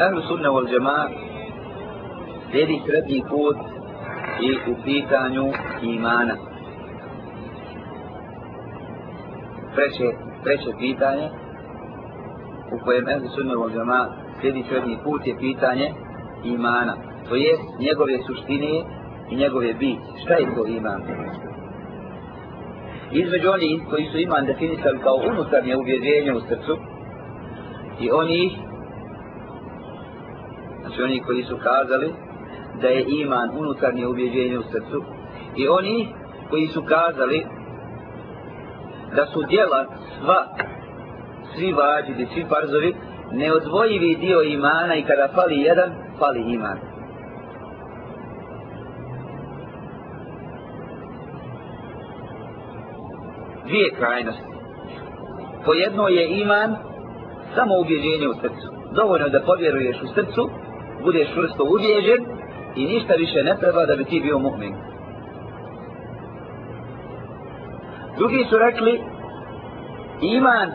Ahlu sunna wal džema slijedi srednji put i u pitanju imana. Treće, treće pitanje u kojem Ahlu sunna wal džema slijedi srednji put je pitanje imana. To je njegove suštine i njegove biti. Šta je to iman? Između oni koji su iman definisali kao unutarnje uvjerenje u srcu i oni znači oni koji su kazali da je iman unutarnje uvjerenje u srcu i oni koji su kazali da su djela sva svi vađidi, svi parzovi neodvojivi dio imana i kada fali jedan, fali iman. Dvije krajnosti. Po jedno je iman samo ubjeđenje u srcu. Dovoljno da povjeruješ u srcu, budeš čvrsto ubjeđen i ništa više ne treba da bi ti bio mu'min. Drugi su rekli, iman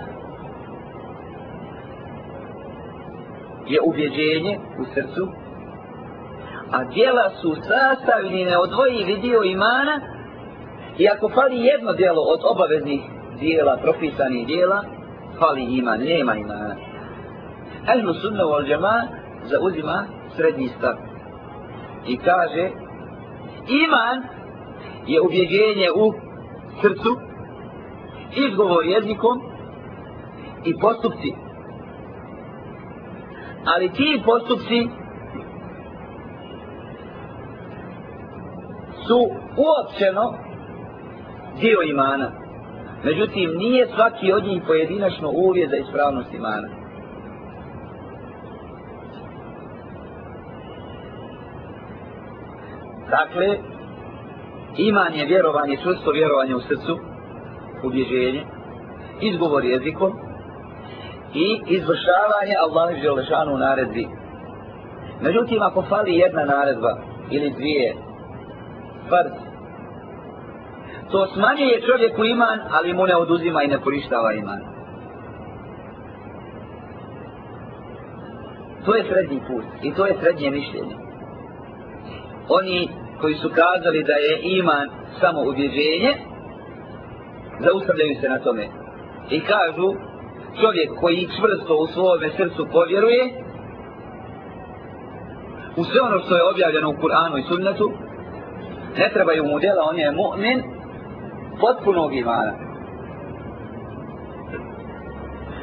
je ubjeđenje u srcu, a djela su sastavni neodvojivi dio imana i ako fali jedno djelo od obaveznih dijela, propisanih dijela, fali iman, nema imana. Ehlu sunna wal džema zauzima srednji stav i kaže iman je ubjeđenje u srcu, izgovor jezikom i postupci ali ti postupci su uopćeno dio imana. Međutim, nije svaki od njih pojedinačno uvjet za ispravnost imana. Dakle, iman je vjerovanje, čvrsto vjerovanje u srcu, ubježenje, izgovor jezikom, i izvršavanje Allahi Želešanu naredbi. Međutim, ako fali jedna naredba ili dvije, farz, to smanjuje čovjeku iman, ali mu ne oduzima i ne korištava iman. To je srednji put i to je srednje mišljenje. Oni koji su kazali da je iman samo ubjeđenje, zaustavljaju se na tome. I kažu, čovjek koji čvrsto u svome srcu povjeruje u sve ono što je objavljeno u Kur'anu i sunnetu ne trebaju mu djela, on je mu'min potpunog imana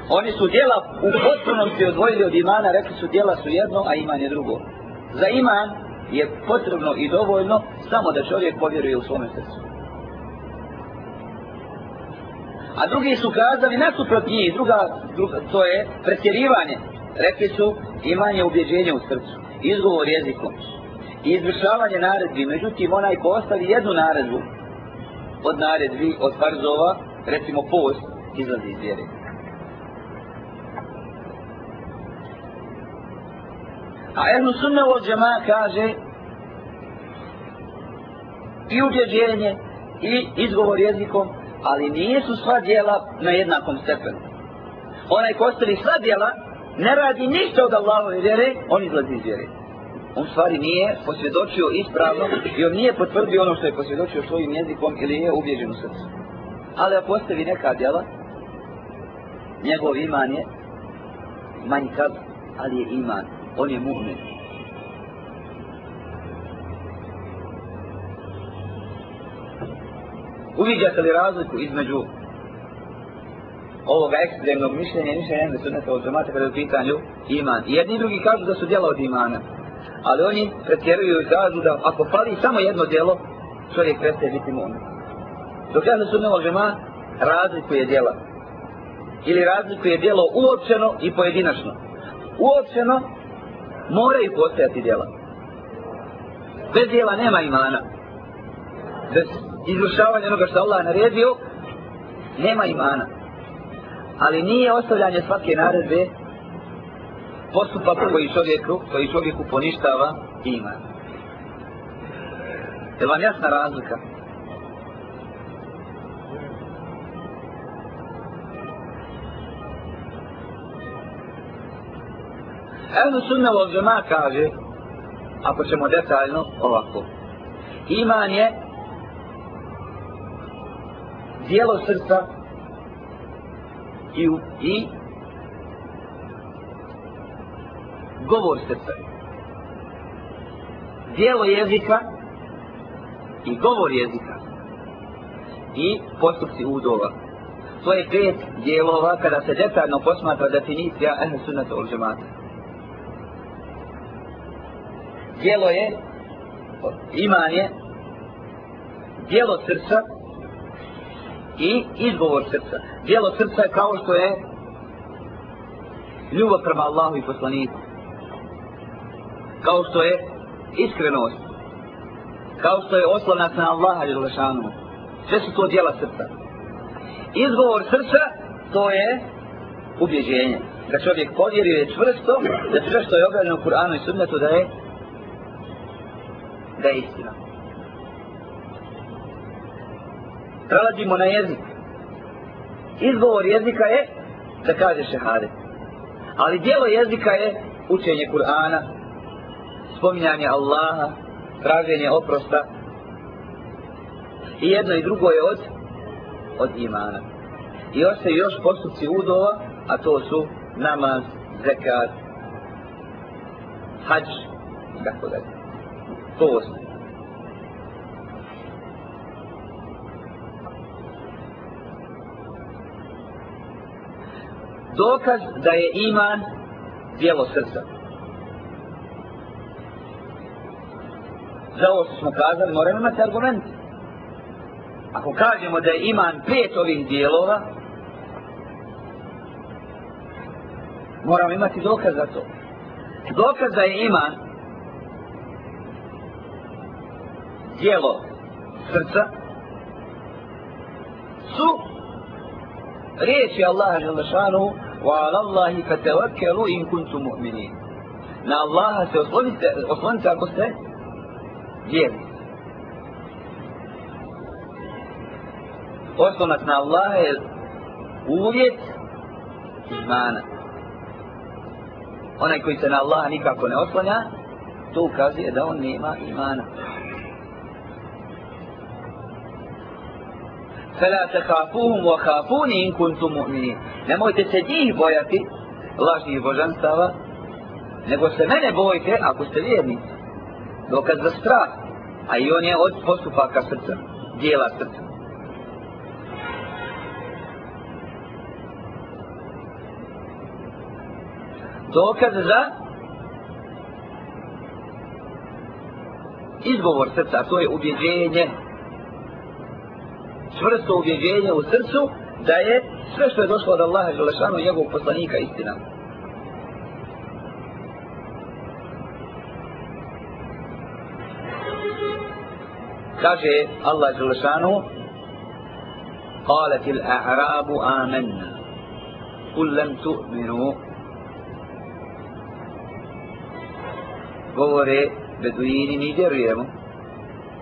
oni su djela u potpunosti odvojili od imana rekli su djela su jedno, a iman je drugo za iman je potrebno i dovoljno samo da čovjek povjeruje u svome srcu A drugi su kazali nasuprot njih, druga, druga, to je pretjerivanje. Rekli su imanje ubjeđenja u srcu, izgovor jezikom i izvršavanje naredbi. Međutim, onaj ko ostavi jednu naredbu od naredbi, od farzova, recimo post, izlazi iz vjere. A Ehlu Sunna od džema kaže i ubjeđenje i izgovor jezikom ali nisu sva dijela na jednakom stepenu. Onaj ko ostavi sva dijela, ne radi ništa od Allahove vjere, on izlazi iz vjere. On stvari nije posvjedočio ispravno i on nije potvrdio ono što je posvjedočio svojim jezikom ili je ubježen u srcu. Ali ako ostavi neka djela, njegov iman je manjkav, ali je iman. On je mu'min. Uviđate li razliku između ovoga ekstremnog mišljenja i mišljenja jedne sunnete od džemata kada je u pitanju iman. I jedni i drugi kažu da su djela od imana. Ali oni pretjeruju i kažu da ako fali samo jedno djelo, čovjek prestaje biti mu'min. Dok jedne sunnete od džemata razlikuje djela. Ili razlikuje djelo uopćeno i pojedinačno. Uopćeno moraju postojati djela. Bez djela nema imana. Bez izvršavanje onoga što Allah naredio, nema imana. Ali nije ostavljanje svake naredbe postupak koji čovjeku, koji čovjeku poništava iman. Je vam jasna razlika? Ehlu sunna vol džema kaže, ako ćemo detaljno, ovako. Iman je dijelo srca i, i govor srca. Dijelo jezika i govor jezika i postupci udova. To je pet dijelova kada se detaljno posmatra definicija ehlu sunnata ul džemata. Dijelo je, iman je, dijelo srca i izgovor srca. Dijelo srca je kao što je ljubav prema Allahu i poslaniku. Kao što je iskrenost. Kao što je oslanac na Allaha i Lešanu. Sve su to dijela srca. Izgovor srca, to je ubjeđenje. Da čovjek povjeruje čvrsto, da sve što je objavljeno u Kur'anu i Sunnetu da je da je istina. Prelazimo na jezik. Izgovor jezika je da kaže šehadet. Ali dijelo jezika je učenje Kur'ana, spominjanje Allaha, traženje oprosta. I jedno i drugo je od, od imana. I ostaje još postupci udova, a to su namaz, zekat, hađ, tako dalje. To ostaje. dokaz da je iman dijelo srca. Za ovo što smo kazali, moramo imati argument. Ako kažemo da je iman pet ovih dijelova, moramo imati dokaz za to. Dokaz da je iman dijelo srca su riječi Allaha Želešanu وعلى الله فتوكلوا إن كنتم مؤمنين na Allaha se oslonite, oslonite ako ste vjerni. Oslonac na Allaha je uvjet imana. Onaj koji se na Allaha nikako ne oslanja, to ukazuje da on nema imana. فلا تخافوهم وخافوني إن كنتم مؤمنين nemojte se njih bojati lažnih božanstava nego se mene bojite ako ste vjernici dokaz za strah a i on je od postupaka srca dijela srca dokaz za izgovor srca to je ubjeđenje Čvrsto ubjeđenje u srcu da je sve što je došlo od Allaha Želešanu i njegovog poslanika istina. Kaže Allah Želešanu قالت الأعراب آمنا قل لم تؤمنوا govore beduini mi vjerujemo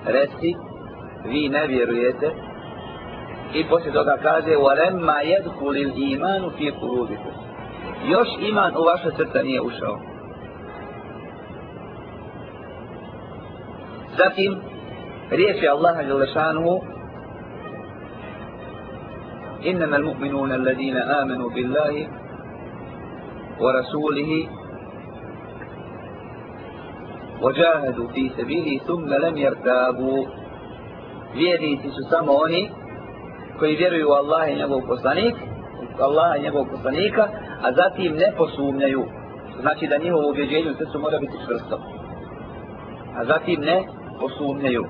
reci vi ne vjerujete i poslije toga kaže وَلَمَّا يَدْخُلِ الْإِيمَانُ فِي قُلُوبِكُمْ još iman u vaše srca nije ušao zatim riječi Allaha Đelešanuhu إنما المؤمنون الذين آمنوا بالله ورسوله وجاهدوا في سبيله ثم لم يرتابوا vjernici su samo oni koji vjeruju u Allaha i njegovog poslanik, Allaha i njegovog poslanika, a zatim ne posumnjaju. Znači da njihovo ubjeđenje u srcu mora biti čvrsto. A zatim ne posumnjaju.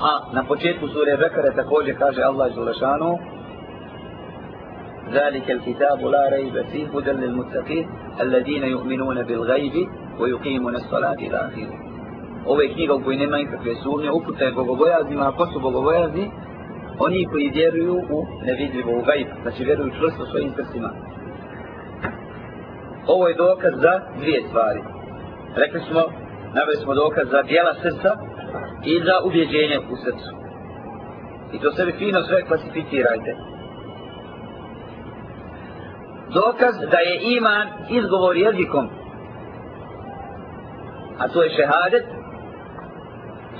A na početku sure Bekare također kaže Allah Želešanu ذلك الكتاب لا ريب فيه هدى للمتقين الذين يؤمنون بالغيب ويقيمون الصلاة إلى آخره ove knjiga u kojoj nema nikakve sumnje, uputa je bogobojaznima, ako su bogobojazni, oni koji vjeruju u nevidljivo, u gajb, znači vjeruju čvrsto svojim srcima. Ovo je dokaz za dvije stvari. Rekli smo, naveli smo dokaz za dijela srca i za ubjeđenje u srcu. I to sebi fino sve klasificirajte. dokaz da je iman izgovor jezikom. A to je šehadet,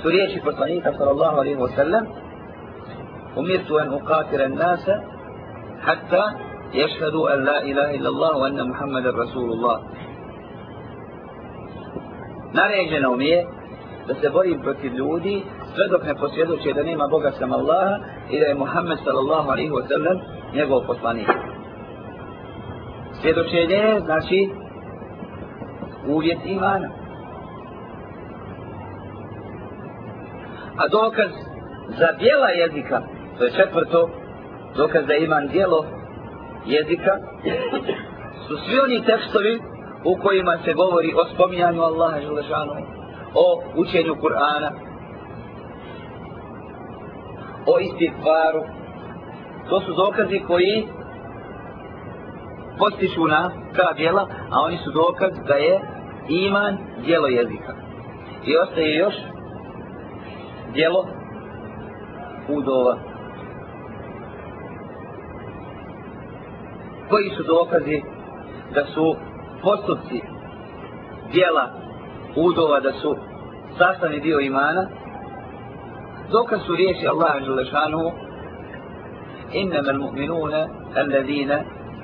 su riječi poslanika sallallahu alaihi wa sallam, umirtu an uqatira nasa, hatta ješhadu an la ilaha illa Allah wa anna Muhammadan Rasulullah. Naređeno mi je da se borim protiv ljudi sve dok ne posvjedoče da nema Boga sam Allaha i da je Muhammed sallallahu alaihi wa sallam njegov poslanik. Svjedočenje znači uvjet imana. A dokaz za dijela jezika, to je četvrto, dokaz da iman dijelo jezika, su svi oni tekstovi u kojima se govori o spominjanju Allaha Želešanu, o učenju Kur'ana, o istikvaru. To su dokazi koji postiču na ta djela, a oni su dokaz da je iman djelo jezika. I ostaje još djelo udova. Koji su dokazi da su postupci djela udova da su sastavni dio imana dokaz su riječi Allah Želešanu إنما المؤمنون الذين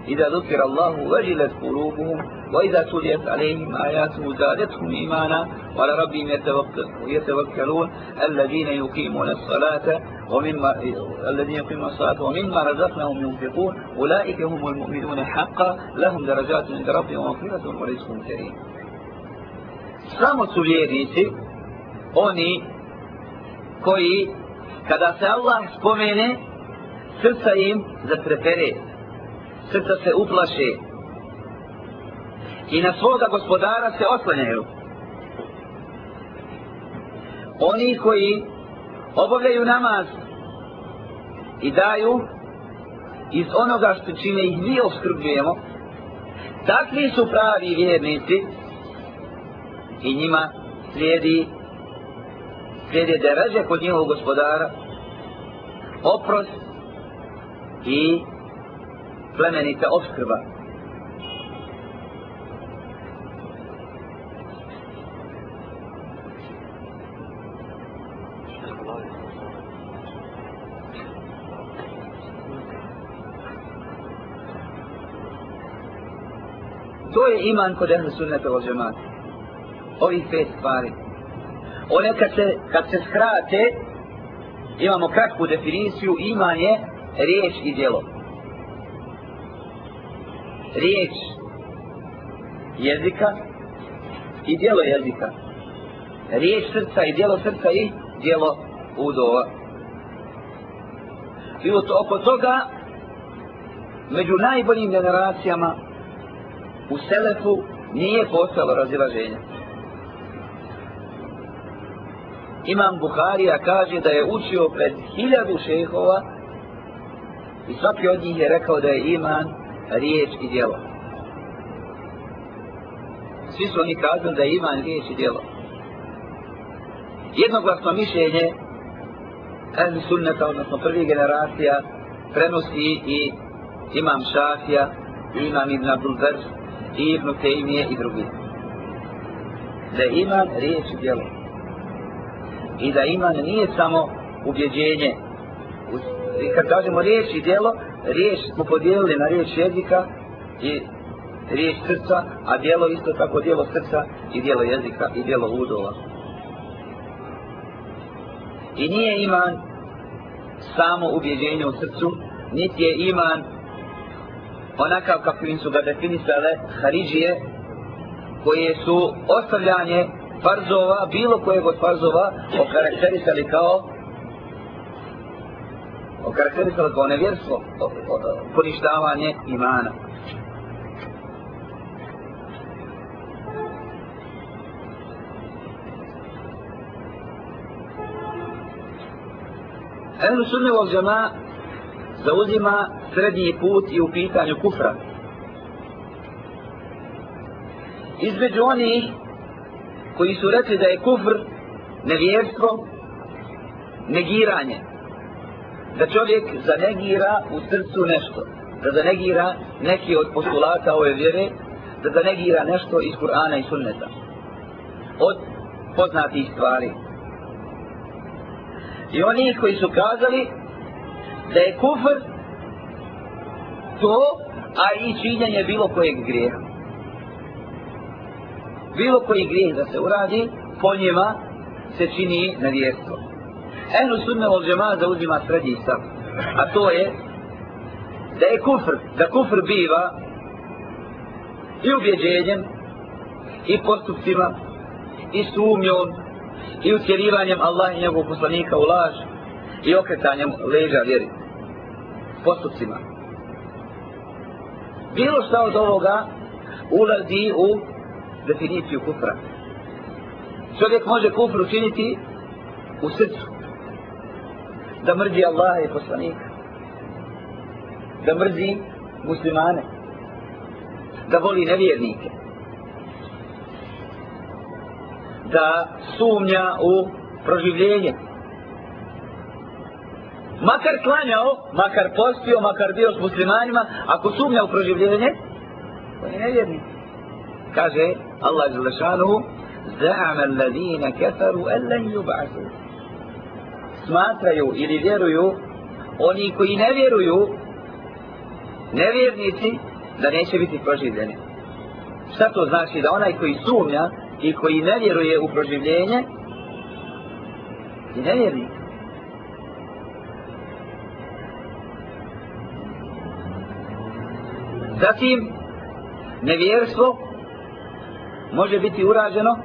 إذا ذكر الله وجلت قلوبهم وإذا تليت عليهم آياته زادتهم إيمانا وعلى ربهم يتوكلون الذين يقيمون الصلاة ومما الذين يقيمون الصلاة ومما رزقناهم ينفقون أولئك هم المؤمنون حقا لهم درجات عند ربهم ومغفرة ورزق كريم. Samo su vjernici oni koji kada se Allah spomene srca im zatrepere srca se uplaše i na svoga gospodara se oslanjaju oni koji obavljaju namaz i daju iz onoga što čime ih mi oskrbljujemo takvi su pravi vjernici i njima slijedi slijede deređe kod njihovog gospodara oprost i plemenita obskrba. To je iman kod ehlu sunnata od džemata. Ovi pet stvari. One kad se, kad se skrate, imamo kratku definiciju, iman je riječ i djelo riječ jezika i djelo jezika. Riječ srca i djelo srca i djelo udova. I oko toga, među najboljim generacijama u Selefu nije postalo razilaženje. Imam Buharija kaže da je učio pred hiljadu šehova i svaki od njih je rekao da je iman riječ i djelo. Svi su oni kazali da je iman riječ i djelo. Jednoglasno mišljenje ehli sunneta, odnosno prvi generacija, prenosi i imam Šafija, i imam Ibn Abdul Zer, i Ibn Tejmije i drugi. Da je iman riječ i djelo. I da iman nije samo ubjeđenje. I kad kažemo riječ i djelo, riječ smo podijelili na riječ jezika i riječ srca, a djelo isto tako djelo srca i djelo jezika i djelo udova. I nije iman samo ubjeđenje u srcu, niti je iman onakav kako im su ga definisale Haridžije, koje su ostavljanje farzova, bilo kojeg od farzova, okarakterisali kao okarakterisali kao nevjerstvo, poništavanje imana. Ehlu sunne wal zauzima srednji put i u pitanju kufra. Između oni koji su rekli da je kufr nevjerstvo, negiranje, da čovjek zanegira u srcu nešto, da zanegira neki od postulata ove vjere, da zanegira nešto iz Kur'ana i sunneta. Od poznatih stvari. I oni koji su kazali da je kufr to, a i činjenje bilo kojeg grijeha. Bilo koji grijeh da se uradi, po njima se čini nevjerstvo. Ehlu sunne od džema zauzima srednji stav. A to je da je kufr, da kufr biva i ubjeđenjem i postupcima i sumnjom i utjerivanjem Allah i njegovog poslanika u laž i okretanjem leđa vjeri. Postupcima. Bilo šta od ovoga ulazi u definiciju kufra. Čovjek može kufr učiniti u srcu. Da mrzi Allaha i poslanika. Da mrzi muslimane. Da voli nevjernike. Da sumnja u proživljenje makar klanjao makar postio, makar bio s muslimanima ako sumnja u proživljenje on je nevjernik kaže Allah Želešanuhu زعم الذين كفروا أن لن يبعثوا smatraju ili vjeruju oni koji ne vjeruju nevjernici da neće biti proživljeni šta to znači da onaj koji sumnja i koji ne vjeruje u proživljenje je nevjernik Zatim nevjerstvo može biti urađeno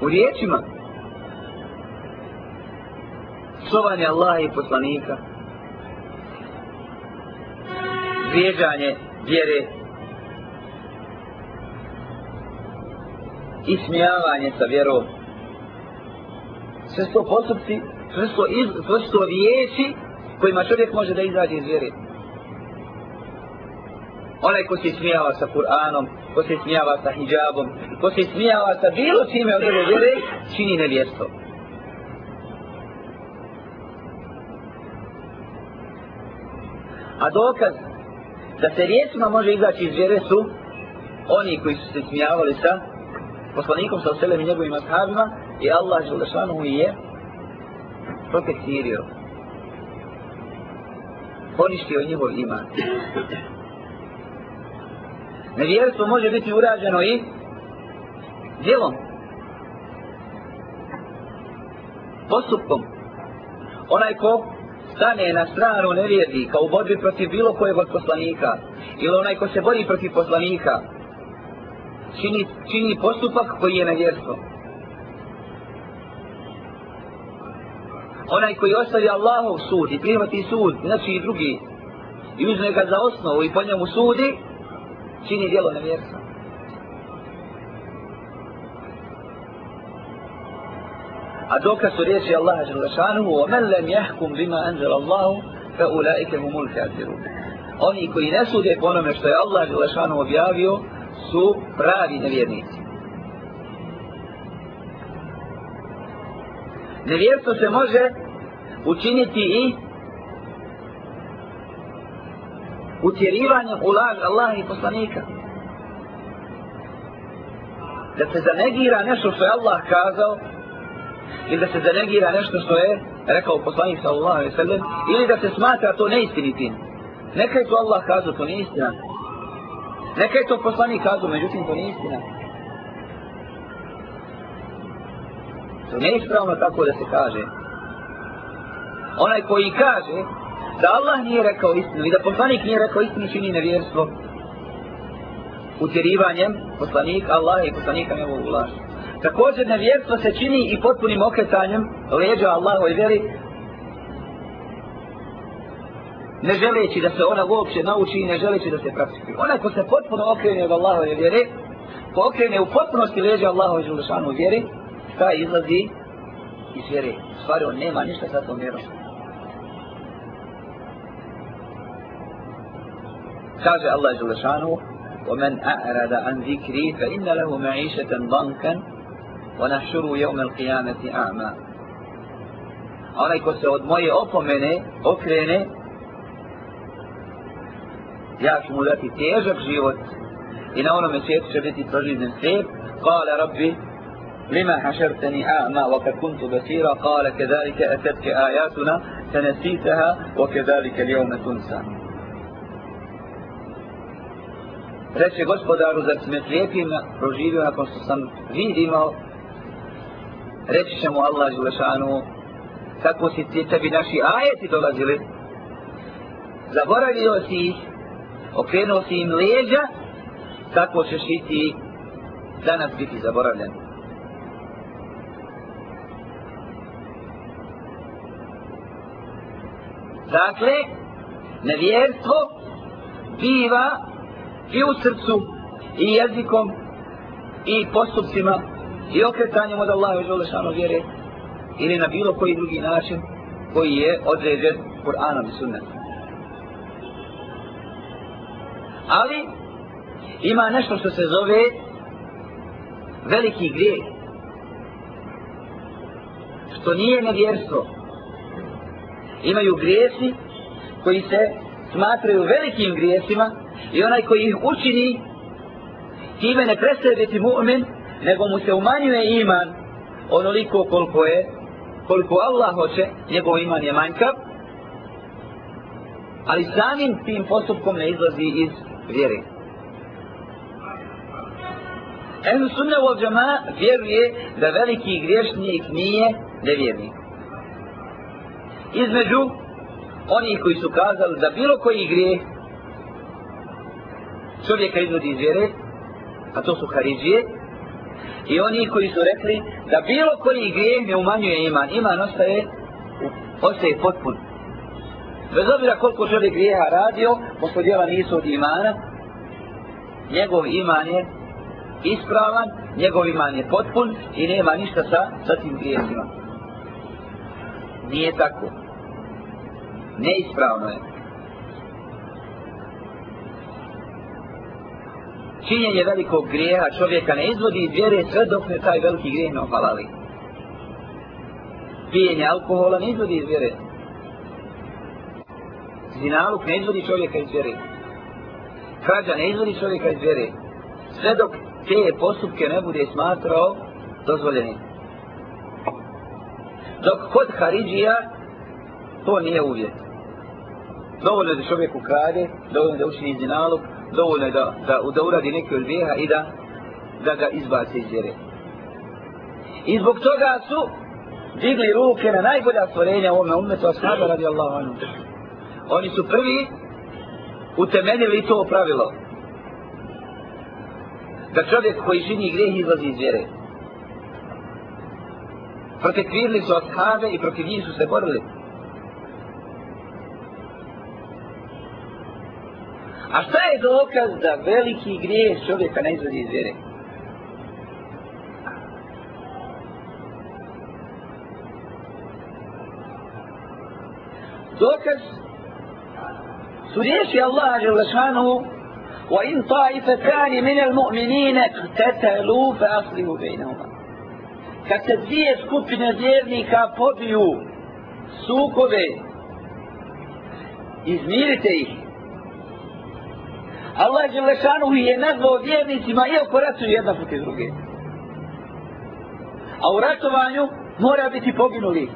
u riječima psovanje Allaha i poslanika. Vrijeđanje vjere ismijavanje sa vjerom. Sve sto postupci sve sto, iz, sve to riječi kojima čovjek može da izađe iz vjere onaj ko se smijava sa Kur'anom, ko se smijava sa hijabom, ko se smijava sa bilo čime od ove vjere, čini nevjerstvo. A dokaz da se riječima može izaći iz vjere su oni koji su se smijavali sa poslanikom sa oselem i njegovim ashabima i Allah Želešanu je protektirio. Poništio njihov iman. Nevjerstvo može biti urađeno i djelom. Postupkom. Onaj ko stane na stranu nevjernika u borbi protiv bilo kojeg od poslanika ili onaj ko se bori protiv poslanika čini, čini postupak koji je nevjerstvo. Onaj koji ostavi Allahov sud i prihvati sud, znači i drugi, i uzme ga za osnovu i po njemu sudi, čini djelo nevjerstva. A dokaz su riječi Allaha Đelešanuhu وَمَنْ لَمْ يَحْكُمْ بِمَا أَنْزَلَ اللَّهُ فَأُولَٰئِكَ هُمُ الْكَافِرُونَ Oni koji ne sude po onome što je Allah Đelešanuhu objavio su pravi nevjernici. Nevjerstvo se može učiniti i utjerivanje u laž Allaha i poslanika. Da se zanegira nešto što je Allah kazao, ili da se zanegira nešto što je rekao poslanik sallallahu alaihi sallam, ili da se smatra to neistinitim. Neka je to Allah kazao, to nije istina. Neka je to poslanik kazao, međutim to nije istina. To nije ispravno tako da se kaže. Onaj koji kaže da Allah nije rekao istinu i da poslanik nije rekao istinu čini nevjerstvo utjerivanjem poslanika Allaha i poslanika njegovog ulaša. Također nevjerstvo se čini i potpunim okretanjem leđa Allahove vjeri ne želeći da se ona uopće nauči i ne želeći da se praktikuje. Ona ko se potpuno okrene od Allahove vjere, ko okrene u potpunosti leđa Allahove želešanu vjeri, taj izlazi iz vjere. U stvari on nema ništa sa tom vjerom. كاجة الله جل شانه. ومن أعرض عن ذكري فإن له معيشة ضنكا ونحشر يوم القيامة أعمى. أنا يكون سعود موي أوفمني أوكريني يا شمولاتي تيجب جيوت. إن أولا مسيت شبتي تجد سيب قال ربي لما حشرتني أعمى وقد كنت بصيرا؟ قال كذلك أتتك آياتنا فنسيتها وكذلك اليوم تنسى. Reče gospodaru, zar si me slijepim proživio nakon što sam vidimo, reći će mu Allah Želešanu, kako si ti tebi naši ajeti dolazili, zaboravio si ih, okrenuo si im leđa, tako ćeš i ti danas biti zaboravljen. Dakle, nevjerstvo biva i u srcu, i jezikom, i postupcima, i okretanjem od Allaha i Želešanu vjere, ili na bilo koji drugi način koji je određen Kur'anom i sunnetom. Ali, ima nešto što se zove veliki grijeh. Što nije nevjerstvo. Imaju grijesi koji se smatraju velikim grijesima i onaj koji ih učini time ne prestaje biti mu'min nego mu se umanjuje iman onoliko koliko je koliko Allah hoće njegov iman je manjkav ali samim tim postupkom ne izlazi iz vjere Ehlu sunna u džama vjeruje da veliki griješnik nije nevjernik. Između oni koji su kazali da bilo koji grijeh čovjeka izvodi iz vjere, a to su Haridžije, i oni koji su rekli da bilo koji grijeh ne umanjuje iman, iman ostaje, ostaje potpun. Bez obzira koliko čovjek grijeha radio, pošto djela nisu od imana, njegov iman je ispravan, njegov iman je potpun i nema ništa sa, sa tim grijezima. Nije tako. Neispravno je. Činjenje velikog grijeha čovjeka ne izvodi iz vjere sve dok ne taj veliki grijeh ne opalali. Pijenje alkohola ne izvodi iz vjere. Zinaluk ne izvodi čovjeka iz vjere. Krađa ne izvodi čovjeka iz vjere. Sve dok te postupke ne bude smatrao dozvoljeni. Dok kod Haridžija to nije uvjet. Dovoljno da čovjek ukrade, dovoljno da učini zinaluk, dovoljno je da, da, da uradi neki od grijeha i da, da ga izbaci iz vjere. I zbog toga su digli ruke na najbolja stvorenja ovome umetu ashaba radi Allahu anhu. Oni su prvi utemeljili to pravilo. Da čovjek koji čini grijeh izlazi iz vjere. Protekvirili su ashabe i protiv njih su se borili. A šta je dokaz da veliki grijeh čovjeka ne izvodi iz vjere? Dokaz su riječi Allaha Đelešanu وإن طائفتان من المؤمنين اقتتلوا فأصلحوا بينهما kad se dvije skupine vjernika pobiju sukobe izmirite ih Allah Đelešanu je nazvao vjernicima iako ratuju jedna puti druge. A u ratovanju mora biti poginuli.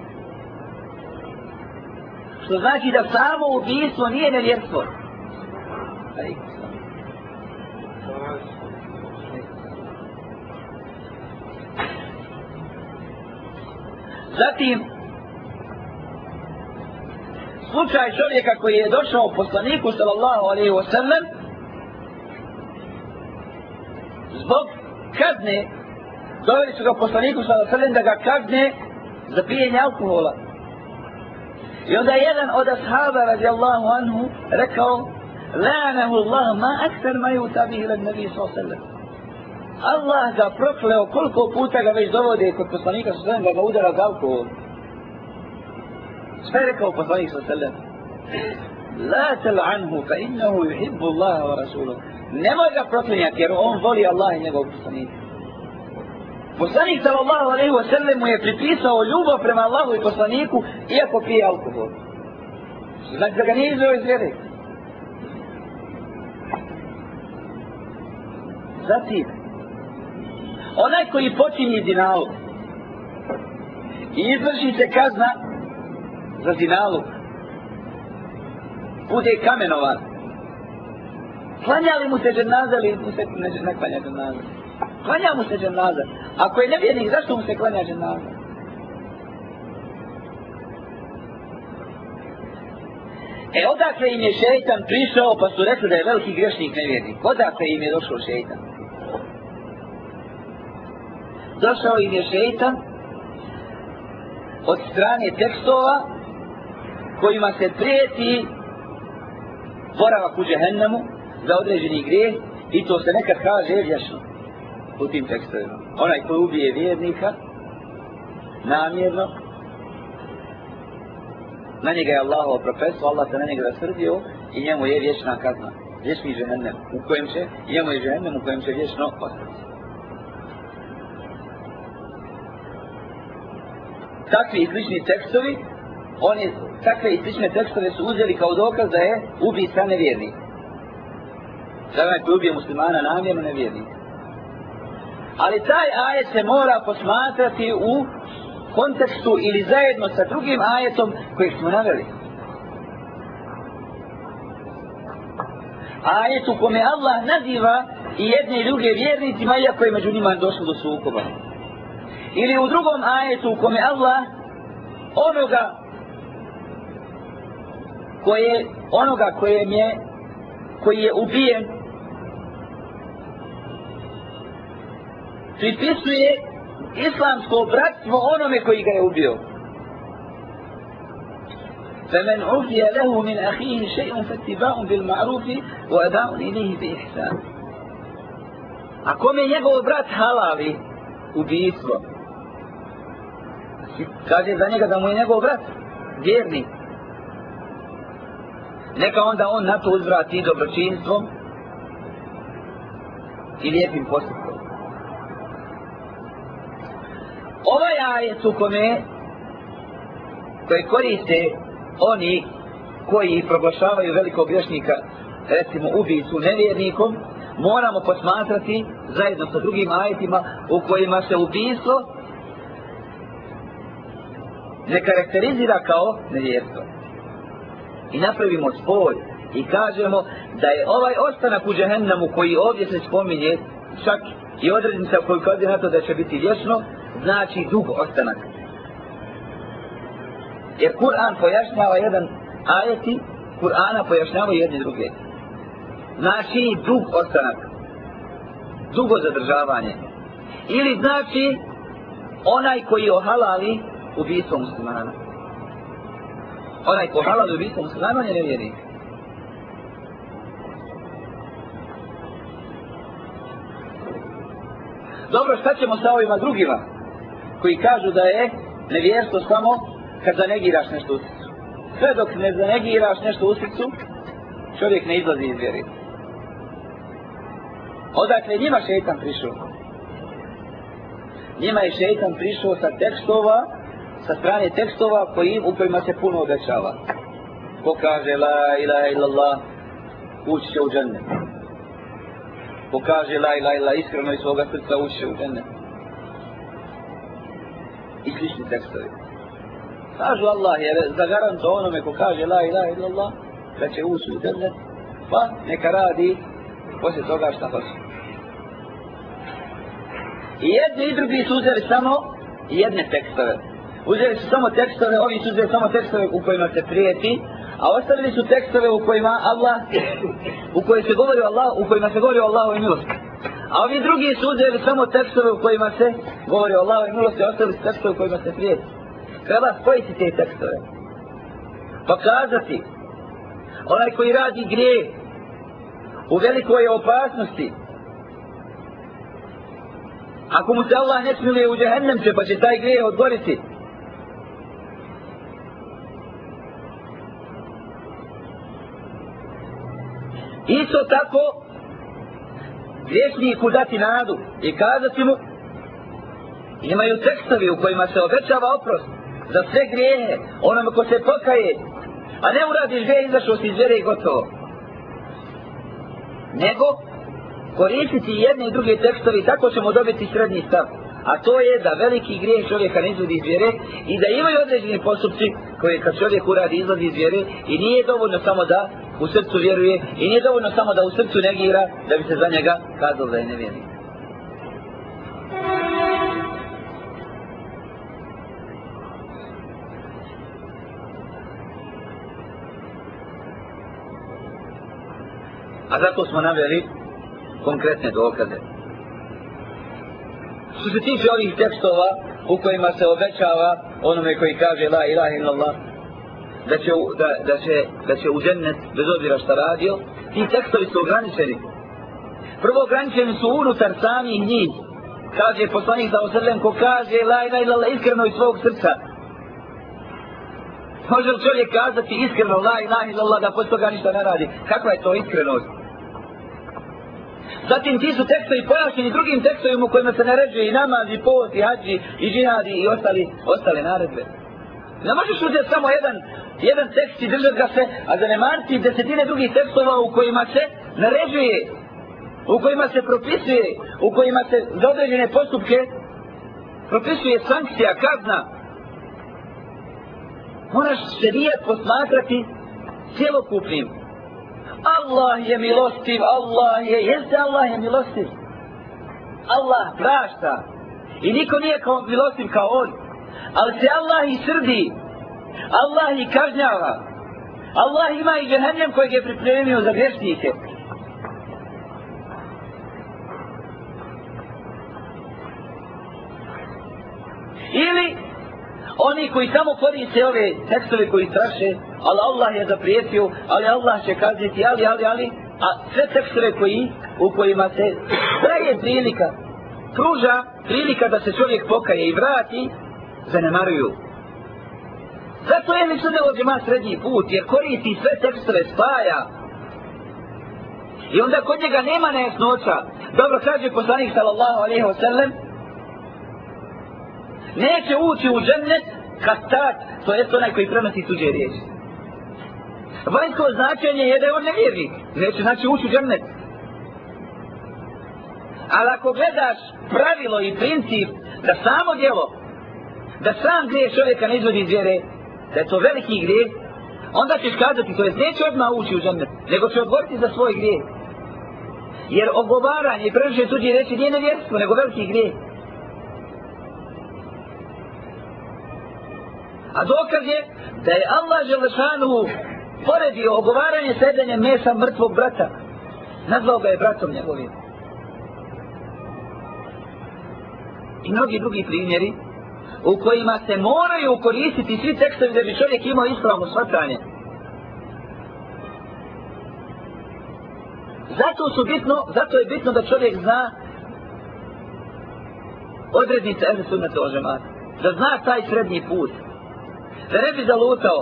Što znači da samo ubijstvo nije nevjerstvo. Zatim, slučaj čovjeka koji je došao poslaniku sallallahu alaihi wa sallam zbog kazne doveli su ga poslaniku sa srlem da ga kazne za pijenje alkohola i onda jedan od ashaba radijallahu anhu rekao la'anahu Allah ma aktar ma yuta bihi ila nabi sallallahu Allah ga prokleo koliko puta ga već dovode kod poslanika sa srlem da ga udara za alkohol sve rekao poslanik sa srlem la tal'anhu fa innahu yuhibbu Allah wa rasuluhu nemoj ga proklinjati jer on voli Allah i njegovog poslanika. Poslanik sallallahu alaihi wa sallam mu je pripisao ljubav prema Allahu i poslaniku iako pije alkohol. Znači da ga nije izveo iz vjere. Zatim, onaj koji počinje dinalog i izvrši se kazna za dinalog, bude kamenovan. Klanja li mu se dženaza ili mu se ne, ne klanja dženaza? Klanja mu se dženaza. Ako je nevjernik, zašto mu se klanja dženaza? E odakle im je šeitan prišao pa su rekli da je veliki grešnik nevjernik. Odakle im je došao šeitan? Došao im je šeitan od strane tekstova kojima se prijeti boravak u džehennemu za određeni grijeh i to se nekad kaže vješno u tim tekstovima. Onaj koji ubije vjernika namjerno na njega je Allahov profesu, Allah se na njega rasrdio i njemu je vječna kazna. Vječni džehennem u kojem će, njemu je džehennem u kojem će vječno ostati. Takvi i slični tekstovi, oni takve i slične tekstove su uzeli kao dokaz da je ubica nevjernika. Da onaj koji ubije muslimana namjerno nevjernik. Ali taj ajet se mora posmatrati u kontekstu ili zajedno sa drugim ajetom kojeg smo naveli. Ajet u kome Allah naziva i jedne i druge vjernicima, iako je među njima došlo do sukoba. Ili u drugom ajetu u kome Allah onoga koje onoga kojem je koji je ubijen pripisuje islamsko bratstvo onome koji ga je ubio. فمن عفي له من أخيه شيء فاتباع بالمعروف وأداء إليه بإحسان Ako mi je njegov brat halali ubijstvo, kaže za njega da mu je njegov brat vjerni, neka onda on na to uzvrati dobročinstvom i lijepim postupom. Ovaj ajet u kome koji koriste oni koji proglašavaju velikog grešnika, recimo ubicu nevjernikom moramo posmatrati zajedno sa drugim ajetima u kojima se ubijstvo ne karakterizira kao nevjerstvo. I napravimo spoj i kažemo da je ovaj ostanak u džehennamu koji ovdje se spominje čak i odrednica koju kaže na to da će biti vječno znači dug ostanak. Jer Kur'an pojašnjava jedan ajeti, Kur'ana pojašnjava jedne druge. Znači dug ostanak. Dugo zadržavanje. Ili znači onaj koji ohalali ubijstvo muslimana. Onaj ko ohalali ubijstvo muslimana je nevjernik. Dobro, šta ćemo sa ovima drugima? Koji kažu da je nevjerstvo samo kad zanegiraš nešto u srcu. Sve dok ne zanegiraš nešto u srcu, čovjek ne izlazi iz vjeri. Odakle njima šeitan prišao? Njima je šeitan prišao sa tekstova, sa strane tekstova koji, u kojima se puno obećava. Ko kaže la ilaha illallah, ući će u džennet. Ko kaže la ilaha illallah, iskreno iz svoga srca ući će u džennet i slični tekstovi. Kažu Allah je zagarant onome ko kaže la ilaha illallah da će ući u džennet pa neka radi poslije toga šta hoće. I jedni i drugi su uzeli samo jedne tekstove. Uzeli su samo tekstove, ovi su uzeli samo tekstove u kojima se prijeti, a ostavili su tekstove u kojima Allah, u kojima se govori o Allah, u kojima se govori o Allahu i milosti. A ovi drugi su uzeli samo tekstove u kojima se govori o Allahu milosti, ostali su tekstove u kojima se prijeti. Treba spojiti te tekstove. Pa Pokazati onaj koji radi grije u velikoj opasnosti. Ako mu se Allah ne smiluje u džehennem će, pa će taj grije odboriti. Isto tako, vjesniku dati nadu i kazati mu imaju tekstovi u kojima se obećava oprost za sve grijehe onome ko se pokaje a ne uradiš grije izašao si iz vjere i gotovo nego koristiti jedne i druge tekstovi tako ćemo dobiti srednji stav. A to je da veliki grijeh čovjeka ne izvodi iz vjere i da imaju određeni postupci koje kad čovjek uradi izlazi iz vjere i nije dovoljno samo da u srcu vjeruje i nije dovoljno samo da u srcu negira da bi se za njega kazalo da je nevjernik. A zato smo naveli konkretne dokaze. Što se tiče ovih tekstova u kojima se obećava onome koji kaže la ilaha illallah da će, da, da će, da će u džennet bez obzira šta radio, ti tekstovi su ograničeni. Prvo ograničeni su unutar samih njih. Kaže poslanik za osrlem ko kaže la ilaha ila iskreno iz svog srca. Može li čovjek kazati iskreno la ilaha illallah da posle toga ništa ne radi? Kakva je to iskrenost? Zatim ti su tekstovi pojašnjeni drugim tekstovima u kojima se naređuje i namaz, i post, i hađi, i džihadi, i ostali, ostale naredbe. Ne možeš uzeti samo jedan, jedan tekst i držati ga se, a zanemariti desetine drugih tekstova u kojima se naređuje, u kojima se propisuje, u kojima se za određene postupke propisuje sankcija, kazna. Moraš se rijet posmatrati cijelokupnim, Allah je milostiv, Allah je, jeste Allah je milostiv. Allah prašta. I niko nije kao milostiv kao on. Ali se Allah i srdi. Allah i kažnjava. Allah ima i džehennem kojeg je pripremio za grešnike. Ili oni koji samo koriste ove tekstove koji straše, ali Allah je zaprijetio, ali Allah će kazniti ali, ali, ali, a sve tekstove koji, u kojima se traje prilika, pruža prilika da se čovjek pokaje i vrati, zanemaruju. Zato je mi sada ođema srednji put, jer koristi sve tekstove, spaja. I onda kod njega nema nejasnoća. Dobro kaže poslanik sallallahu alaihi wa sallam, neće ući u džennet kastat, to je onaj koji prenosi tuđe riječi. Vanjsko značenje je da je on nevjernik, neće znači ući u džennet. Ali ako gledaš pravilo i princip da samo djelo, da sam grije čovjeka ne izvodi iz vjere, da je to veliki grije, onda ćeš kazati, to je neće odmah ući u džennet, nego će odgovoriti za svoj grije. Jer ogovaranje i prenošenje tuđe reći nije nevjerstvo, nego veliki grije. A dokaz je da je Allah Želešanu poredio ogovaranje sedenja mesa mrtvog brata. Nazvao ga je bratom njegovim. I mnogi drugi primjeri u kojima se moraju koristiti svi tekstovi da bi čovjek imao ispravno shvatanje. Zato su bitno, zato je bitno da čovjek zna odrednice Ehli Sunnata o Da zna taj srednji put da ne bi zalutao,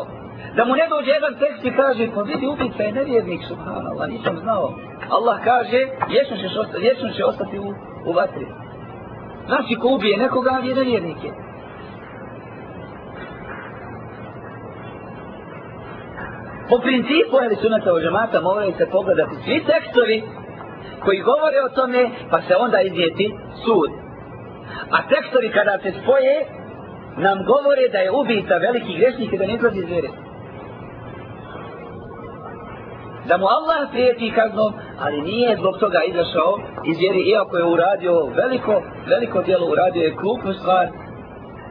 da mu ne dođe jedan tekst i kaže, pa vidi ubica je nevjernik, subhanallah, nisam znao. Allah kaže, vječno će osta, vječno će ostati u, u vatri. Znači, ko ubije nekoga, je nevjernik je. Po principu, ali sunata u džemata, moraju se pogledati svi tekstovi koji govore o tome, pa se onda izdjeti sud. A tekstovi kada se spoje, nam govore da je ubica veliki grešnik i da ne izlazi iz vere. Da mu Allah prijeti kaznom, ali nije zbog toga izašao iz vjere, iako je uradio veliko, veliko djelo, uradio je krupnu stvar.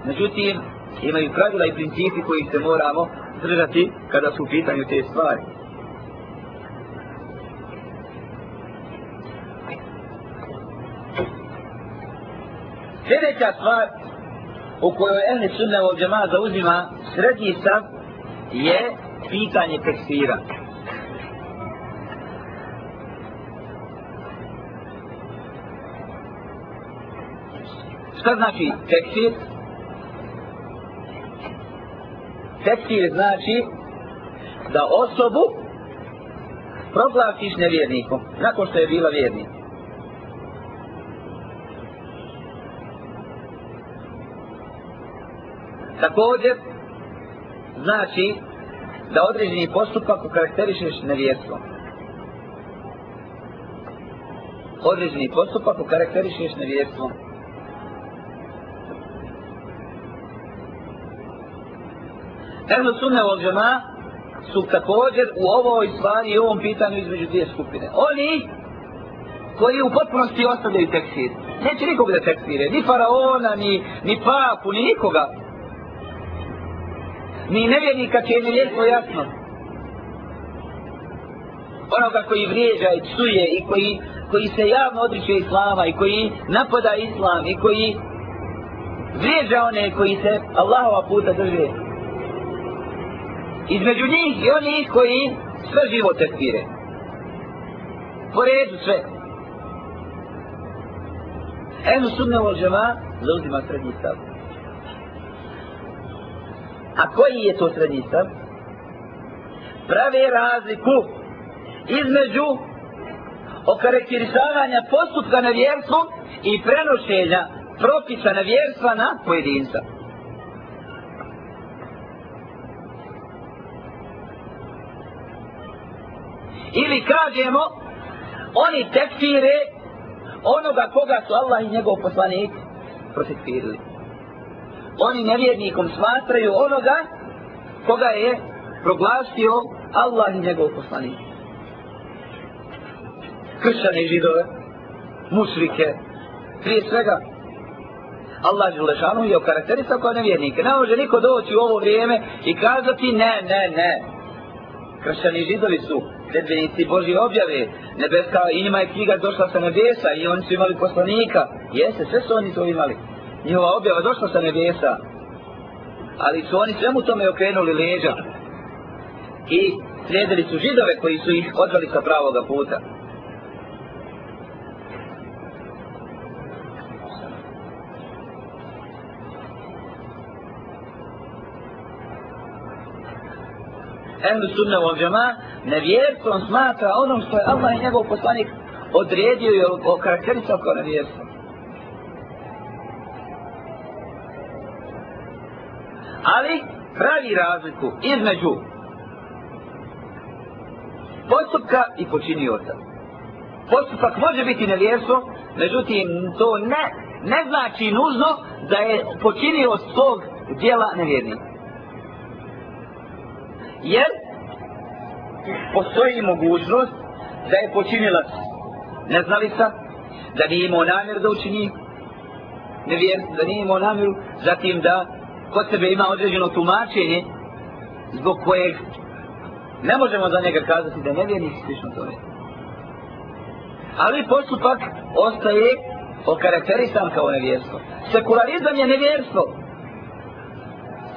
Međutim, imaju pravila i principi koji se moramo držati kada su u pitanju te stvari. Sljedeća stvar u kojoj ehli Sunna u džema zauzima srednji stav je pitanje tekstira. Šta znači tekstir? Tekfir znači da osobu proglasiš nevjernikom, nakon što je bila vjernik. Također, znači da određeni postupak ukarakterišeš nevjerstvom. određeni postupak ukarakterišeš nevjerstvom. Ehlu sunne vol džema su također u ovoj stvari i u ovom pitanju između dvije skupine. Oni koji u potpunosti ostavljaju tekfir. Neće nikog da tekfire, ni faraona, ni, ni papu, ni nikoga. Ni nevjernika će im lijepo jasno. Onoga koji vrijeđa i psuje i koji, koji se javno odriče islama i koji napada islam i koji vrijeđa one koji se Allahova puta drže. Između njih i oni koji sve živo tekfire. Po redu sve. Ehlu sunne ova džema zauzima srednji stav. A koji je to srednji stav? Prave razliku između okarakterisavanja postupka na vjerstvu i prenošenja propisa na vjerstva na pojedinca. Ili kažemo, oni tekfire onoga koga su Allah i njegov poslanik protekfirili. Oni nevjernikom smatraju onoga koga je proglasio Allah i njegov poslanik. Kršćane i židove, mušrike, prije svega, Allah Želešanu je okarakterisao kao nevjernike. Ne može niko doći u ovo vrijeme i kazati ne, ne, ne. Kršćani i židovi su sredbenici Božje objave, nebeska, i njima je knjiga došla sa nebesa i oni su imali poslanika. Jeste, sve su oni to imali. Njihova objava došla sa nebesa. Ali su oni svemu tome okrenuli leđa. I slijedili su židove koji su ih odvali sa pravoga puta. Ehlu sunne u džema, nevjerstvom smatra onom što je Allah i njegov poslanik odredio i okarakterisao kao nevjerstvo. Ali pravi razliku između postupka i počinioca. Postupak može biti nevjerstvo, međutim to ne, ne znači nužno da je počinio svog dijela nevjernika jer postoji mogućnost da je počinilac neznalica, da nije imao namjer da učini nevjer, da nije imao namjeru, zatim da kod sebe ima određeno tumačenje zbog kojeg ne možemo za njega kazati da ne nevjernik slično tome. Ali postupak ostaje okarakterisan kao nevjerstvo. Sekularizam je nevjerstvo.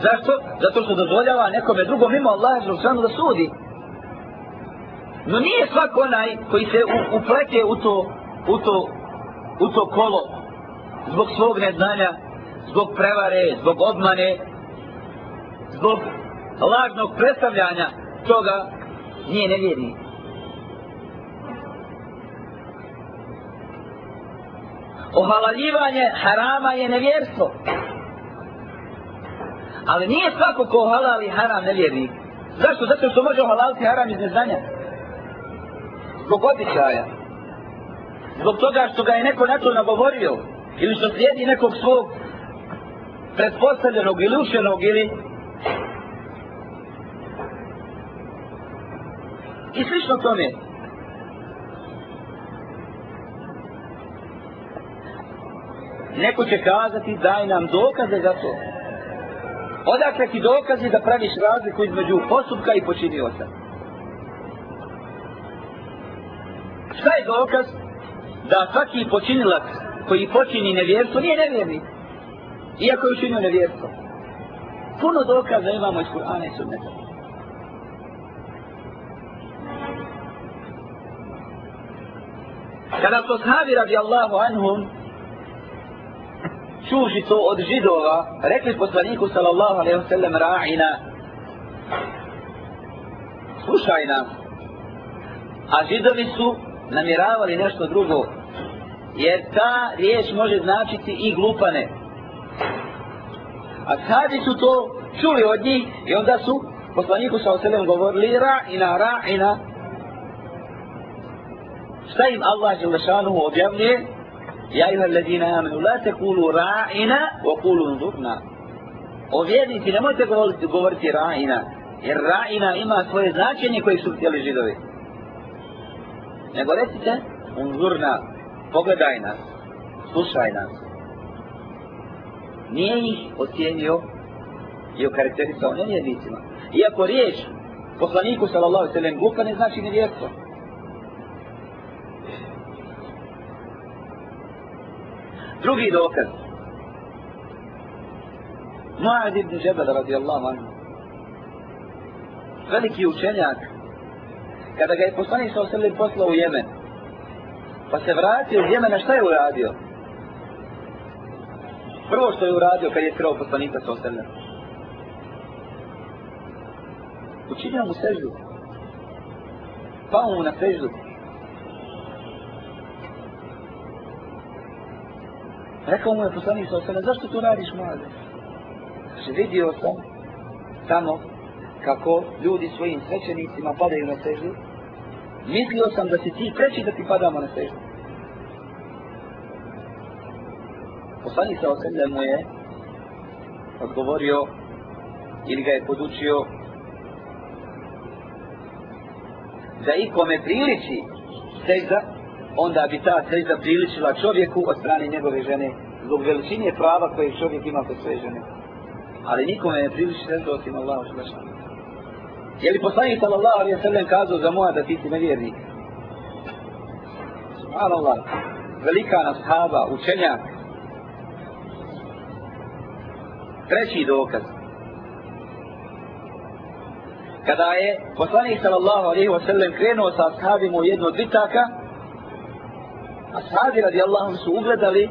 Zašto? Zato što dozvoljava nekome drugom mimo Allaha Želšanu da sudi. No nije svak onaj koji se uplete u to, u to, u to kolo zbog svog neznanja, zbog prevare, zbog obmane, zbog lažnog predstavljanja toga, nije nevjerni. Ohalaljivanje harama je nevjerstvo. Ali nije svako ko halali haram nevjernik. Zašto? Zato što može halaliti haram iz neznanja. Zbog običaja. Zbog toga što ga je neko na to nagovorio. Ili što slijedi nekog svog pretpostavljenog ili ušenog ili i slično tome. Neko će kazati daj nam dokaze za to. Odakle ti dokazi da praviš razliku između postupka i počinioca? Šta je dokaz da svaki počinilac koji počini nevjerstvo nije nevjerni? Iako je učinio nevjerstvo. Puno dokaza imamo iz Kur'ana i Sunneta. Kada su sahabi radijallahu anhum čuži to od židova, rekli poslaniku sallallahu alaihi wa sallam ra'ina, slušaj nam. A židovi su namjeravali nešto drugo, jer ta riječ može značiti i glupane. A sadi su to čuli od njih i onda su poslaniku sallallahu alaihi wa govorili ra'ina, ra'ina. Šta im Allah Đelešanu objavljuje? Ja ima ledina amenu, la te kulu ra'ina, o kulu nzurna. O vjernici, nemojte govoriti, govoriti ra'ina, jer ra'ina ima svoje značenje koje su htjeli židovi. Nego recite, unzurna, pogledaj nas, slušaj nas. Nije ih ocijenio i okarakterisao nevjernicima. Iako riječ poslaniku sallallahu sallam glupa ne znači nevjerstvo. Drugi dokaz. Mu'ad ibn Jabal radijallahu anhu. Veliki učenjak. Kada ga je poslanik sa sallam poslao u Jemen. Pa se vratio iz Jemena, šta je uradio? Prvo što je uradio kad je krao poslanika sa sallam. Učinio mu seždu. Pao mu na seždu. Rekao mu je poslanik sa osana, zašto to radiš mlade? Kaže, vidio sam tamo kako ljudi svojim svećenicima padaju na seždu. Mislio sam da si ti preći da ti padamo na seždu. Poslanik sa osana mu je odgovorio ili ga je podučio da ikome priliči sežda, onda bi ta sreća priličila čovjeku od strane njegove žene zbog veličine prava koje čovjek ima kod svoje žene. Ali nikome ne priliči sreća osim Allah Želešanu. Je li poslanik sallallahu alaihi sallam kazao za moja da ti si nevjernik? Subhanallah, velika nashaba, učenjak. Treći dokaz kada je poslanik sallallahu alaihi wa sallam krenuo sa ashabima u jednu od bitaka, ashabi radijallahu su ugledali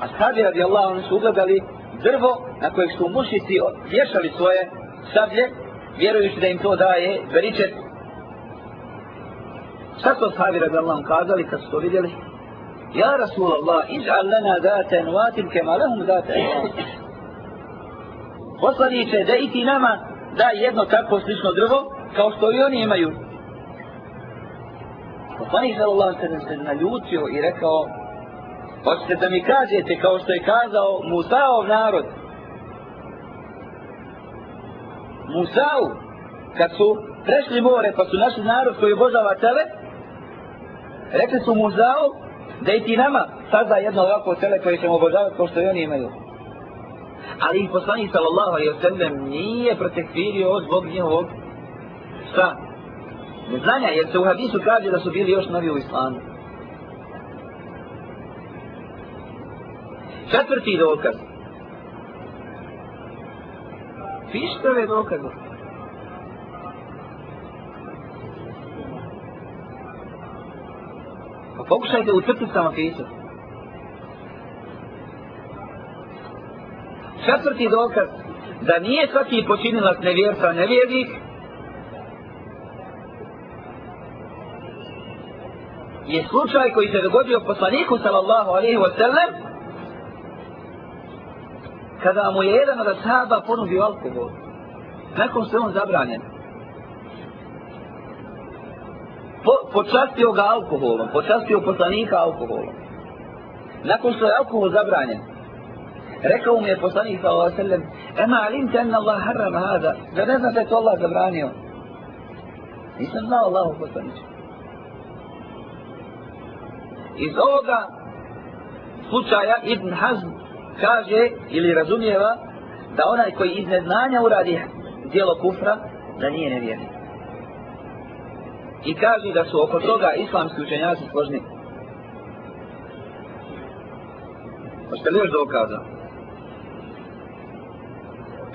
ashabi radijallahu su ugledali drvo na kojeg su mušici vješali svoje sablje, vjerujući da im to daje veličet Šta su ashabi radijallahu kazali kad su to vidjeli? Ja Rasulallah, iz'al lana date nuatim kema lahum date Poslaniće da i ti nama da jedno tako slično drvo kao što i oni imaju. Poslanik sallallahu alejhi ve se naljutio i rekao Hoćete da mi kažete kao što je kazao Musaov narod Musau kad su prešli more pa su našli narod koji obožava tebe rekli su Musau da i ti nama sada jedno ovako tele koje ćemo obožavati kao što i oni imaju ali i poslanik sallallahu alaihi wa sallam nije protekfirio zbog njihovog šta? Neznanja, jer se u hadisu kaže da su bili još novi u islamu. Četvrti dokaz. Pišite dokaze. Pa pokušajte u crticama pisati. četvrti dokaz da nije svaki počinilac nevjerca nevjernik je slučaj koji se dogodio poslaniku sallallahu alaihi wa sallam kada mu je jedan od ashaba ponudio alkohol nakon što je on zabranjen po, počastio ga alkoholom počastio poslanika alkoholom nakon što je alkohol zabranjen Rekao mu je poslanik sallallahu alejhi ve sellem: "Ema alimta anna Allah harrama hada?" Da ne znate to Allah zabranio. Nisam znao Allahu poslanik. Iz ovoga slučaja Ibn Hazm kaže ili razumijeva da onaj koji iz neznanja uradi dijelo kufra, da nije nevjernik. I kaže da su oko toga islamski učenjaci složni. Hoćete li još dokaza?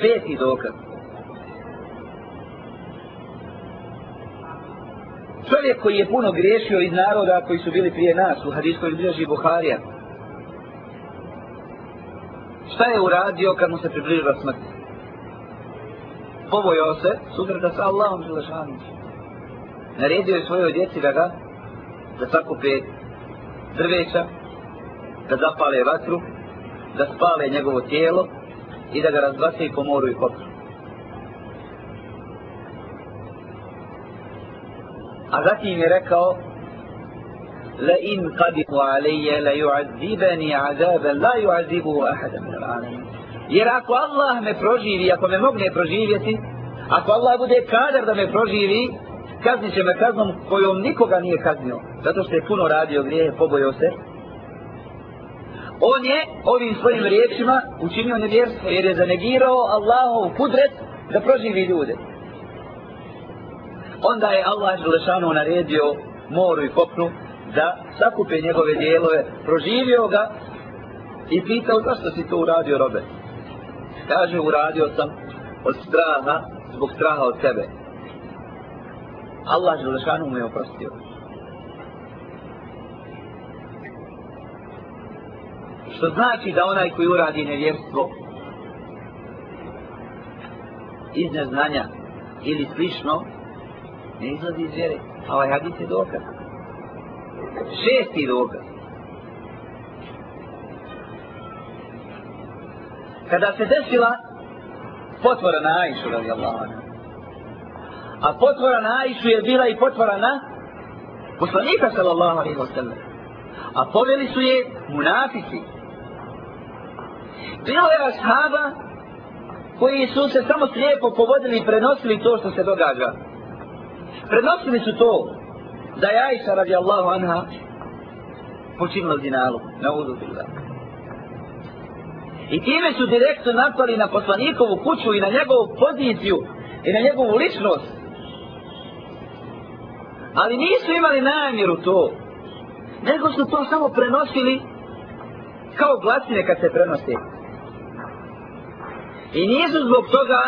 peti dokaz. Čovjek koji je puno griješio iz naroda koji su bili prije nas u hadiskoj izbježi Buharija. Šta je uradio kad mu se približila smrt? Pobojao se, sutra sa Allahom Želešanom. Naredio je svojoj djeci da ga da sakupe drveća, da zapale vatru, da spale njegovo tijelo, i da ga razbace po moru i kopru. A zatim je rekao La in qadihu alaiya la yu'azibani azaban la yu'azibu ahada min al-alamin. Jer ako Allah me proživi, ako me mogne proživjeti, ako Allah bude kadar da me proživi, kaznit će me kaznom kojom nikoga nije kaznio, zato što je puno radio grijehe, pobojao se. On je ovim svojim riječima učinio nevjerstvo jer je zanegirao Allahov kudret da proživi ljude. Onda je Allah Želešanu naredio moru i kopnu da sakupe njegove dijelove, proživio ga i pitao zašto si to uradio robe. Kaže, uradio sam od straha, zbog straha od tebe. Allah Želešanu mu je oprostio. Što znači da onaj koji uradi nevjerstvo iz neznanja ili slično ne izlazi iz vjere. A ovaj hadis je dokaz. Šesti dokaz. Kada se desila potvora na Aishu, radi Allah, a potvora na Aishu je bila i potvora na poslanika, sallallahu alaihi wa sallam. A poveli su je munafici. Bilo je ashaba koji su se samo slijepo povodili i prenosili to što se događa. Prenosili su to da je Aisha radijallahu anha počinila zinalu na uzu bila. I time su direktno napali na poslanikovu kuću i na njegovu poziciju i na njegovu ličnost. Ali nisu imali namjeru to. Nego su to samo prenosili kao glasine kad se prenose. I nisu zbog toga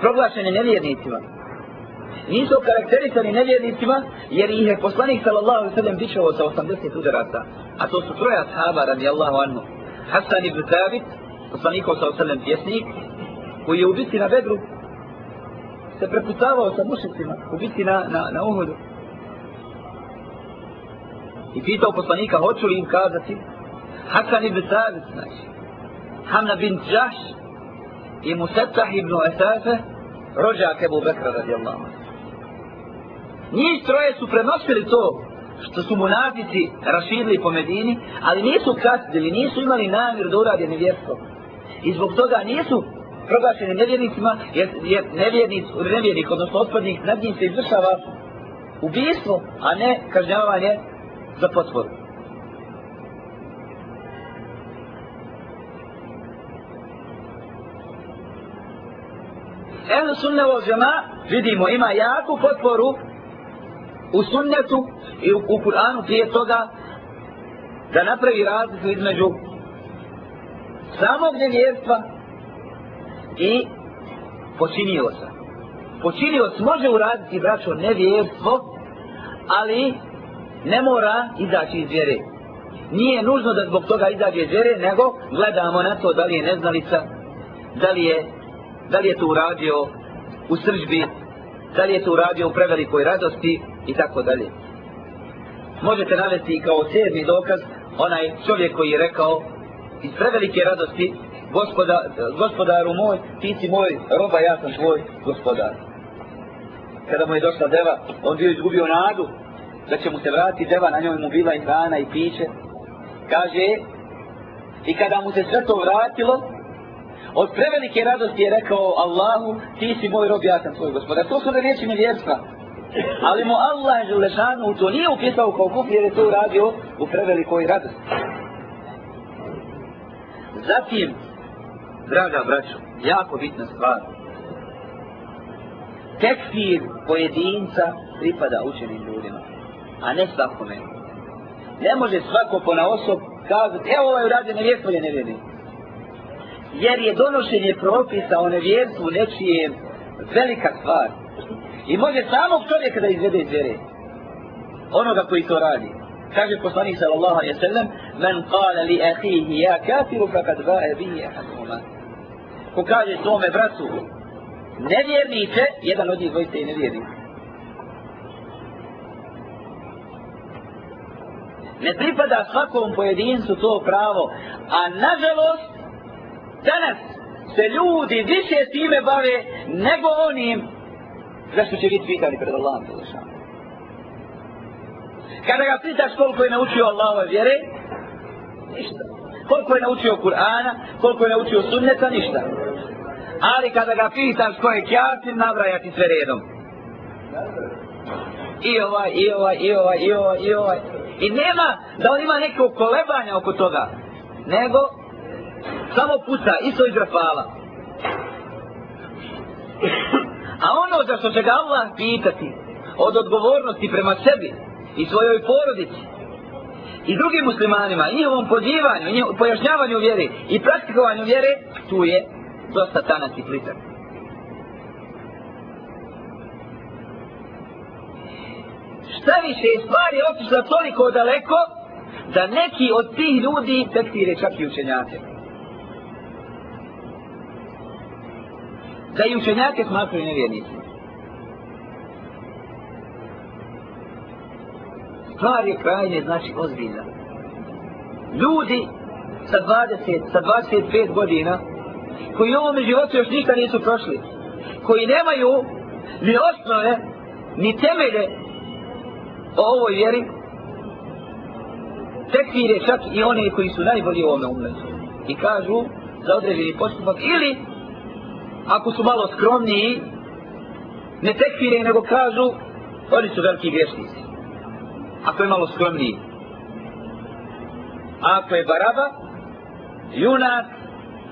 proglašeni nevjernicima nisu karakterisani nevjernicima jer ih je poslanik sallallahu alaihi sallam dičao sa 80 udaraca. A to su troja sahaba radijallahu anhu. Hasan ibn Thabit, poslanikov sallallahu alaihi sallam pjesnik, koji je u biti na bedru se preputavao sa mušicima, u biti na, na, na Uhudu I pitao poslanika, hoću li im kazati? Hasan ibn Thabit, znači. Hamna bin Džaš i Musetah ibn Esafe, rođak Ebu Bekra radijallahu anhu. Njih troje su prenosili to što su munafici raširili po Medini, ali nisu kasdili, nisu imali namjer da urade nevjerstvo. I zbog toga nisu proglašeni nevjernicima, jer, jer nevjernic, nevjernik, odnosno otpadnik, nad njim se izvršava ubijstvo, a ne kažnjavanje za potvoru. Ehlu sunnevo žema, vidimo, ima jaku potporu u sunnetu i u, Kur'anu prije toga da napravi razliku između samog nevjerstva i počinioca. Počinioc može uraditi, braćo, nevjerstvo, ali ne mora izaći iz vjere. Nije nužno da zbog toga izađe iz vjere, nego gledamo na to da li je neznalica, da li je, da li je to uradio u sržbi, da li je to uradio u prevelikoj radosti i tako dalje. Možete navesti kao sedmi dokaz onaj čovjek koji je rekao iz prevelike radosti gospoda, gospodaru moj, ti si moj roba, ja sam tvoj gospodar. Kada mu je došla deva, on bio izgubio nadu da će mu se vratiti deva, na njoj mu bila i hrana i piće. Kaže, i kada mu se sve to vratilo, od prevelike radosti je rekao Allahu, ti si moj rob, ja sam tvoj gospodar. To su da riječi nevjerstva. Ali mu Allah Želešanu to nije upisao kao kufr jer je to uradio u prevelikoj radosti. Zatim, draga braćo, jako bitna stvar. Tekfir pojedinca pripada učenim ljudima, a ne svakome. Ne može svako po na osob kazati, evo ovaj uradio nevjerstvo je nevjerni. Jer je donošenje propisa o nevjerstvu nečije velika stvar. I može samog čovjeka da izvede iz vjere. Onoga koji to radi. Kaže poslanik sallallahu alaihi sallam, men kala li ahihi ja kafiru fakad vae bihi ahaduma. Ko kaže svome bratu, nevjernice, jedan od njih dvojice i nevjernik. Ne pripada svakom pojedincu to pravo, a nažalost, danas se ljudi više time bave nego onim zašto će biti pitani pred Allahom Đelešanu. Kada ga pitaš koliko je naučio Allahove vjere, ništa. Koliko je naučio Kur'ana, koliko je naučio sunneta, ništa. Ali kada ga pitaš ko je kjafir, nabraja ti sve redom. I ovaj, i ovaj, i ovaj, i ovaj, i ovaj. I nema da on ima neko kolebanja oko toga. Nego, samo puca, isto iz rafala. A ono za što će ga Allah pitati, od odgovornosti prema sebi i svojoj porodici, i drugim muslimanima, i njihovom pozivanju, i njihovom pojašnjavanju vjere i praktikovanju vjere, tu je dosta tanak i plitak. Šta više, stvar je otišla toliko daleko, da neki od tih ljudi tekstire čak i učenjake. Da i učenjake smatruju nevjernici. Stvar je krajnje, znači, ozbiljna. Ljudi sa 20, sa 25 godina, koji u ovome životu još nikad nisu prošli, koji nemaju ni osnove, ni temelje o ovoj vjeri, tekvire čak i one koji su najbolji u ovome umletu. I kažu za određeni postupak, ili ako su malo skromniji, ne tekfire nego kažu, oni su veliki grešnici. Ako je malo skromniji. Ako je baraba, junak,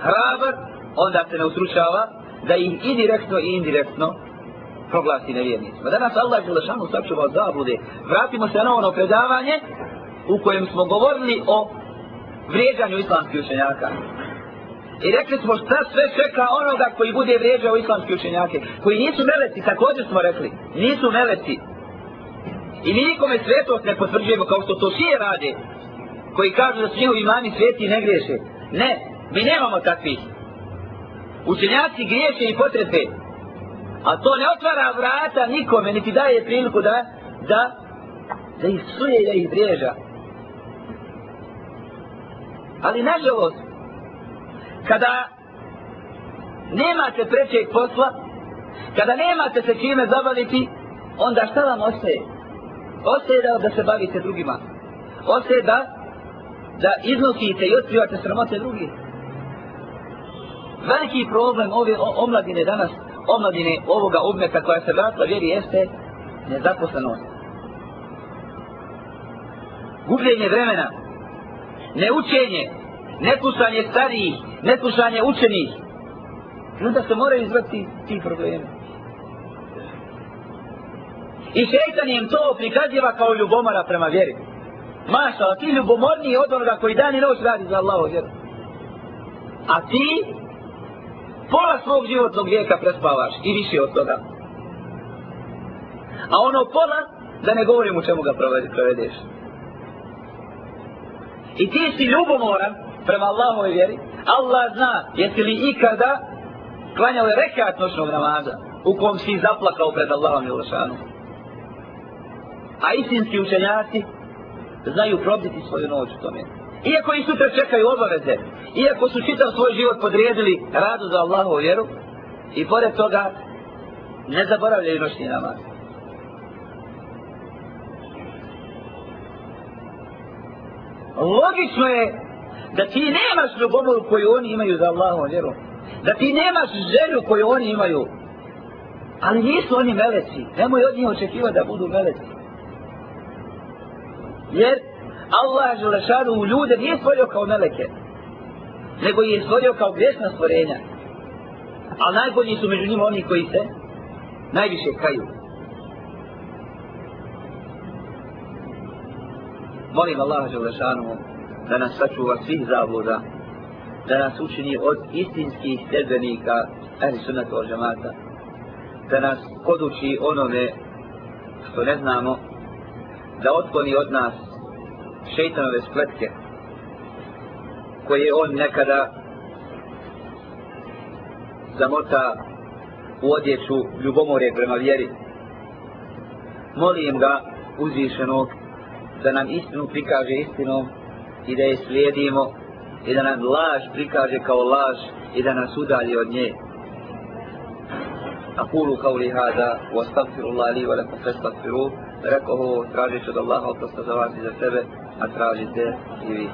hrabar, onda se ne usrušava da ih i direktno i indirektno proglasi nevjernicima. Danas Allah je lešanu sačuva od zablude. Vratimo se na ono predavanje u kojem smo govorili o vrijeđanju islamskih učenjaka. I rekli smo šta sve čeka onoga koji bude vrijeđao islamske učenjake. Koji nisu meleci, također smo rekli. Nisu meleci. I mi nikome svetost ne potvrđujemo kao što to šije rade. Koji kažu da su njihovi imami sveti i ne griješe. Ne, mi nemamo takvih. Učenjaci griješe i potrebe. A to ne otvara vrata nikome, niti daje priliku da, da, da ih suje i da ih vriježa. Ali nažalost, kada nemate prećeg posla, kada nemate se čime zabaviti, onda šta vam ostaje? Ostaje da, da se bavite drugima. Ostaje da, da iznosite i otkrivate sramote drugih. Veliki problem ove omladine danas, omladine ovoga umeta koja se vratila vjeri jeste nezaposlenost. Gubljenje vremena, neučenje, nekusanje starijih, nekusanje učenih. I onda se moraju izvrti ti problemi. I šeitan im to prikaziva kao ljubomora prema vjeri. Maša, ti ljubomorniji od onoga koji dan i noć radi za Allaho vjeru. A ti pola svog životnog vijeka prespavaš i više od toga. A ono pola, da ne govorim u čemu ga provedeš. I ti si ljubomoran prema Allahove vjeri. Allah zna jesi li ikada klanjao rekat noćnog namaza u kom si zaplakao pred Allahom i Ulašanom. A istinski učenjaci znaju probiti svoju noć u tome. Iako i sutra čekaju obaveze, iako su čitav svoj život podrijedili radu za Allahovu vjeru, i pored toga ne zaboravljaju noćni namaz. Logično je da ti nemaš ljubomoru koju oni imaju za Allahom vjerom, Da ti nemaš želju koju oni imaju. Ali nisu oni meleci. Nemoj od njih očekivati da budu meleci. Jer Allah Želešanu u ljude nije stvorio kao meleke. Nego je stvorio kao grešna stvorenja. A najbolji su među njima oni koji se najviše kaju. Molim Allah Želešanu da nas sačuva svih zabluda, da nas učini od istinskih sedbenika ehli sunnata od džamata, da nas poduči onome što ne znamo, da otkloni od nas šeitanove spletke, koje on nekada zamota u odjeću ljubomore prema vjeri. Molim ga uzvišenog da nam istinu prikaže istinom i da je slijedimo i da nam laž prikaže kao laž i da nas udalji od nje. أقول قولي هذا واستغفر الله لي ولكم فاستغفروه rekao ovo tražeći od Allaha oprosta za vas i